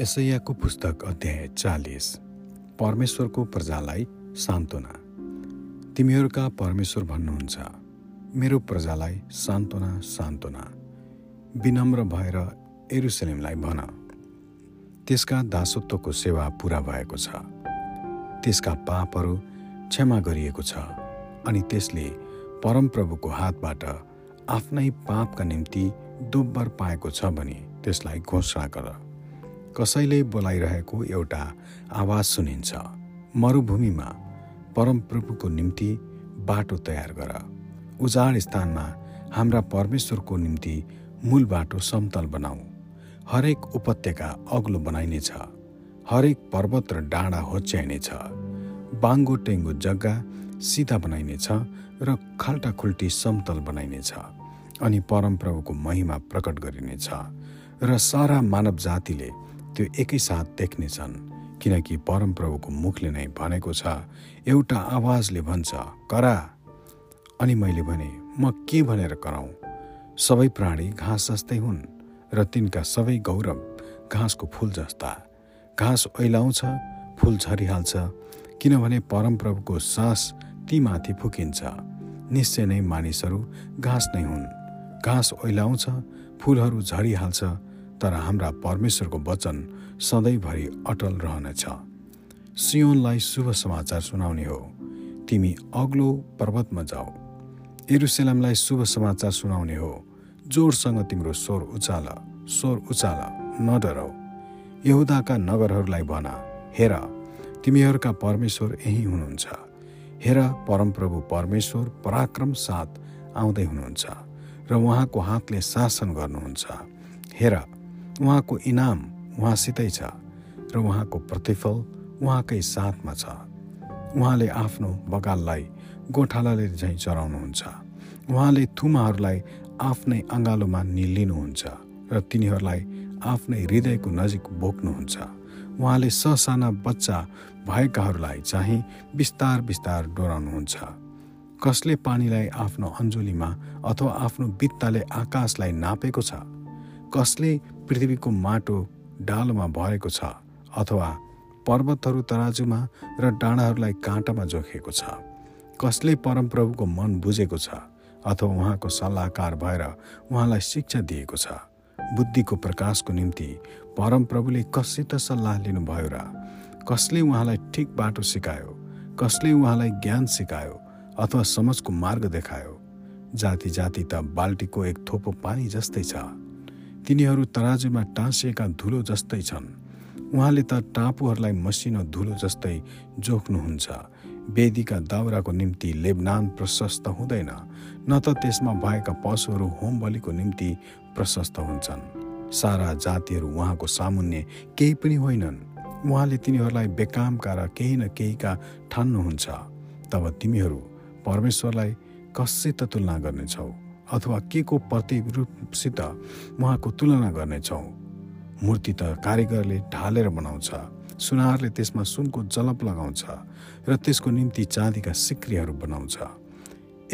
यसैयाको पुस्तक अध्याय चालिस। परमेश्वरको प्रजालाई सान्त्वना। तिमीहरूका परमेश्वर भन्नुहुन्छ मेरो प्रजालाई सान्त्वना सान्त्वना। विनम्र भएर एरुसलेमलाई भन। त्यसका दासत्वको सेवा पुरा भएको छ। त्यसका पापहरू क्षमा गरिएको छ। अनि त्यसले परमप्रभुको हातबाट आफ्नै पापका निम्ति दोब्बर पाएको छ भने त्यसलाई घोषणा गर। कसैले बोलाइरहेको एउटा आवाज सुनिन्छ। मरुभूमिमा परमप्रभुको निम्ति बाटो तयार गर। उजाड स्थानमा हाम्रा परमेश्वरको निम्ति मूल बाटो समतल बनाऊ। हरेक उपत्यका अग्लो बनाइनेछ। हरेक पर्वत र डाँडा होच्याइनेछ। बाङ्गो टेङ्गो जग्गा सिधा बनाइनेछ र खाल्टाखुल्टी समतल बनाइनेछ। अनि परमप्रभुको महिमा प्रकट गरिनेछ। र सारा मानव जातिले त्यो एकैसाथ देख्नेछन् किनकि परमप्रभुको मुखले नै भनेको छ एउटा आवाजले भन्छ करा। अनि मैले भने म के भनेर कराउँ? सबै प्राणी घाँस जस्तै हुन् र तिनका सबै गौरव घाँसको फुल जस्ता। घाँस ओइलाउँछ फुल झरिहाल्छ किनभने परमप्रभुको सास तीमाथि फुकिन्छ। निश्चय नै मानिसहरू घाँस नै हुन्। घाँस ओइलाउँछ फुलहरू झरिहाल्छ तर हाम्रा परमेश्वरको वचन सधैँभरि अटल रहनेछ। सियोनलाई शुभ समाचार सुनाउने हो। तिमी अग्लो पर्वतमा जाऊ। एरुसेलमलाई शुभ समाचार सुनाउने हो। जोडसँग तिम्रो स्वर उचाल स्वर उचाल नडराउ यहुदाका नगरहरूलाई भन हेर तिमीहरूका परमेश्वर यही हुनुहुन्छ। हेर परमप्रभु परमेश्वर पराक्रम साथ आउँदै हुनुहुन्छ र उहाँको हातले शासन गर्नुहुन्छ। हेर उहाँको इनाम उहाँसितै छ र उहाँको प्रतिफल उहाँकै साथमा छ। उहाँले आफ्नो बगाललाई गोठालाले झैँ चराउनुहुन्छ। उहाँले थुमाहरूलाई आफ्नै अँगालोमा निलिनुहुन्छ र तिनीहरूलाई आफ्नै हृदयको नजिक बोक्नुहुन्छ। उहाँले ससाना बच्चा भएकाहरूलाई चाहिँ बिस्तार बिस्तार डोराउनुहुन्छ। कसले पानीलाई आफ्नो अञ्जुलीमा अथवा आफ्नो बित्ताले आकाशलाई नापेको छ? कसले पृथ्वीको माटो डालोमा भरेको छ अथवा पर्वतहरू तराजुमा र डाँडाहरूलाई काँटामा जोखेको छ। कसले परमप्रभुको मन बुझेको छ अथवा उहाँको सल्लाहकार भएर उहाँलाई शिक्षा दिएको छ? बुद्धिको प्रकाशको निम्ति परमप्रभुले कससित सल्लाह लिनुभयो र कसले उहाँलाई ठिक बाटो सिकायो? कसले उहाँलाई ज्ञान सिकायो अथवा समझको मार्ग देखायो? जाति जाति त बाल्टीको एक थोपो पानी जस्तै छ। तिनीहरू तराजुमा टाँसिएका धुलो जस्तै छन्। उहाँले त टापुहरूलाई मसिनो धुलो जस्तै जोख्नुहुन्छ। वेदीका दाउराको निम्ति लेबनान प्रशस्त हुँदैन न त त्यसमा भएका पशुहरू होम बलिको निम्ति प्रशस्त हुन्छन्। सारा जातिहरू उहाँको सामुन्य केही पनि होइनन्। उहाँले तिनीहरूलाई बेकामका र केही न केहीका ठान्नुहुन्छ। तब तिमीहरू परमेश्वरलाई कससित तुलना गर्नेछौ? अथवा के को प्रतिरूपसित उहाँको तुलना गर्नेछौँ मूर्ति त कारिगरले ढालेर बनाउँछ सुनारले त्यसमा सुनको जलप लगाउँछ र त्यसको निम्ति चाँदीका सिक्रीहरू बनाउँछ।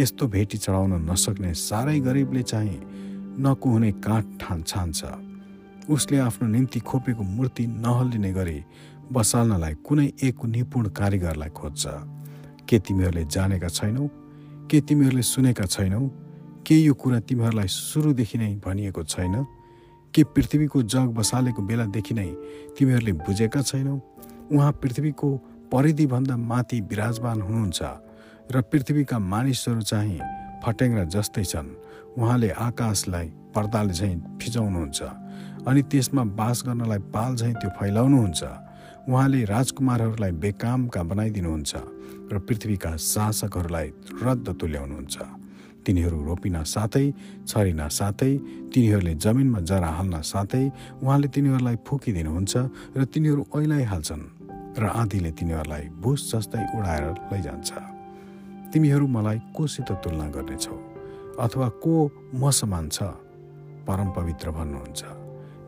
यस्तो भेटी चढाउन नसक्ने साह्रै गरिबले चाहिँ नकुहुने काठ ठान छान्छ। उसले आफ्नो निम्ति खोपेको मूर्ति नहल्लिने गरी बसाल्नलाई कुनै एक निपुण कारिगरलाई खोज्छ। के तिमीहरूले जानेका छैनौ? के तिमीहरूले सुनेका छैनौ? के यो कुरा तिमीहरूलाई सुरुदेखि नै भनिएको छैन? के पृथ्वीको जग बसालेको बेलादेखि नै तिमीहरूले बुझेका छैनौ? उहाँ पृथ्वीको परिधिभन्दा माथि विराजमान हुनुहुन्छ र पृथ्वीका मानिसहरू चाहिँ फटेङ्ग्रा जस्तै छन्। उहाँले आकाशलाई पर्दाले झैँ फिजाउनुहुन्छ अनि त्यसमा बास गर्नलाई पाल झैँ त्यो फैलाउनुहुन्छ। उहाँले राजकुमारहरूलाई बेकामका बनाइदिनुहुन्छ र पृथ्वीका शासकहरूलाई रद्द तुल्याउनुहुन्छ। तिनीहरू रोपिन साथै छरिन साथै तिनीहरूले जमिनमा जरा हाल्न साथै उहाँले तिनीहरूलाई फुकिदिनुहुन्छ र तिनीहरू ओइलाइहाल्छन् र आँधीले तिनीहरूलाई भुस जस्तै उडाएर लैजान्छ। तिमीहरू मलाई कोसित तुलना गर्नेछौ अथवा को म समान छ परम पवित्र भन्नुहुन्छ।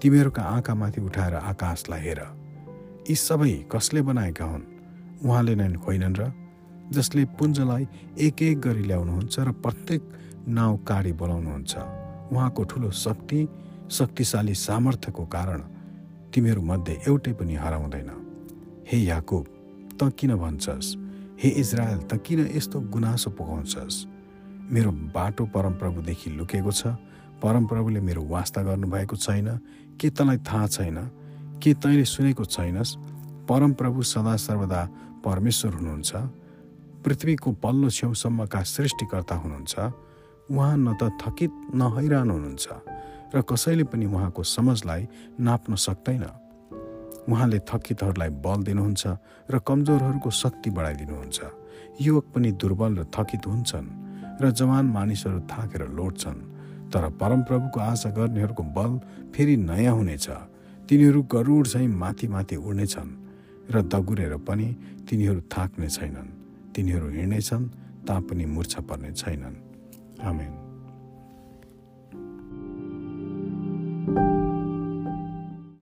तिमीहरूका आँखामाथि उठाएर आकाशलाई हेर। यी सबै कसले बनाएका हुन्? उहाँले नै होइनन् र जसले पुञ्जलाई एक एक गरी ल्याउनुहुन्छ र प्रत्येक नाउँ काडी बोलाउनुहुन्छ। उहाँको ठुलो शक्ति शक्तिशाली सामर्थ्यको कारण तिमीहरूमध्ये एउटै पनि हराउँदैन। हे याकुब त किन भन्छस्? हे इजरायल त किन यस्तो गुनासो पुगाउँछस्? मेरो बाटो परमप्रभुदेखि लुकेको छ। परमप्रभुले मेरो वास्ता गर्नुभएको छैन। के तँलाई थाहा छैन? के तैँले सुनेको छैनस्? परमप्रभु सदा सर्वदा परमेश्वर हुनुहुन्छ। पृथ्वीको पल्लो छेउसम्मका सृष्टिकर्ता हुनुहुन्छ। उहाँ न त थकित न हैरान हुनुहुन्छ र कसैले पनि उहाँको समझलाई नाप्न सक्दैन। उहाँले थकितहरूलाई बल दिनुहुन्छ र कमजोरहरूको शक्ति बढाइदिनुहुन्छ। युवक पनि दुर्बल र थकित हुन्छन् र जवान मानिसहरू थाकेर लोट्छन् तर परमप्रभुको आशा गर्नेहरूको बल फेरि नयाँ हुनेछ। तिनीहरू गरुड चाहिँ माथि माथि उड्नेछन् र दगुरेर पनि तिनीहरू थाक्ने छैनन्। तिनीहरू हिँड्नेछन् तापनि मुर्छा पर्ने छैनन्। आमेन।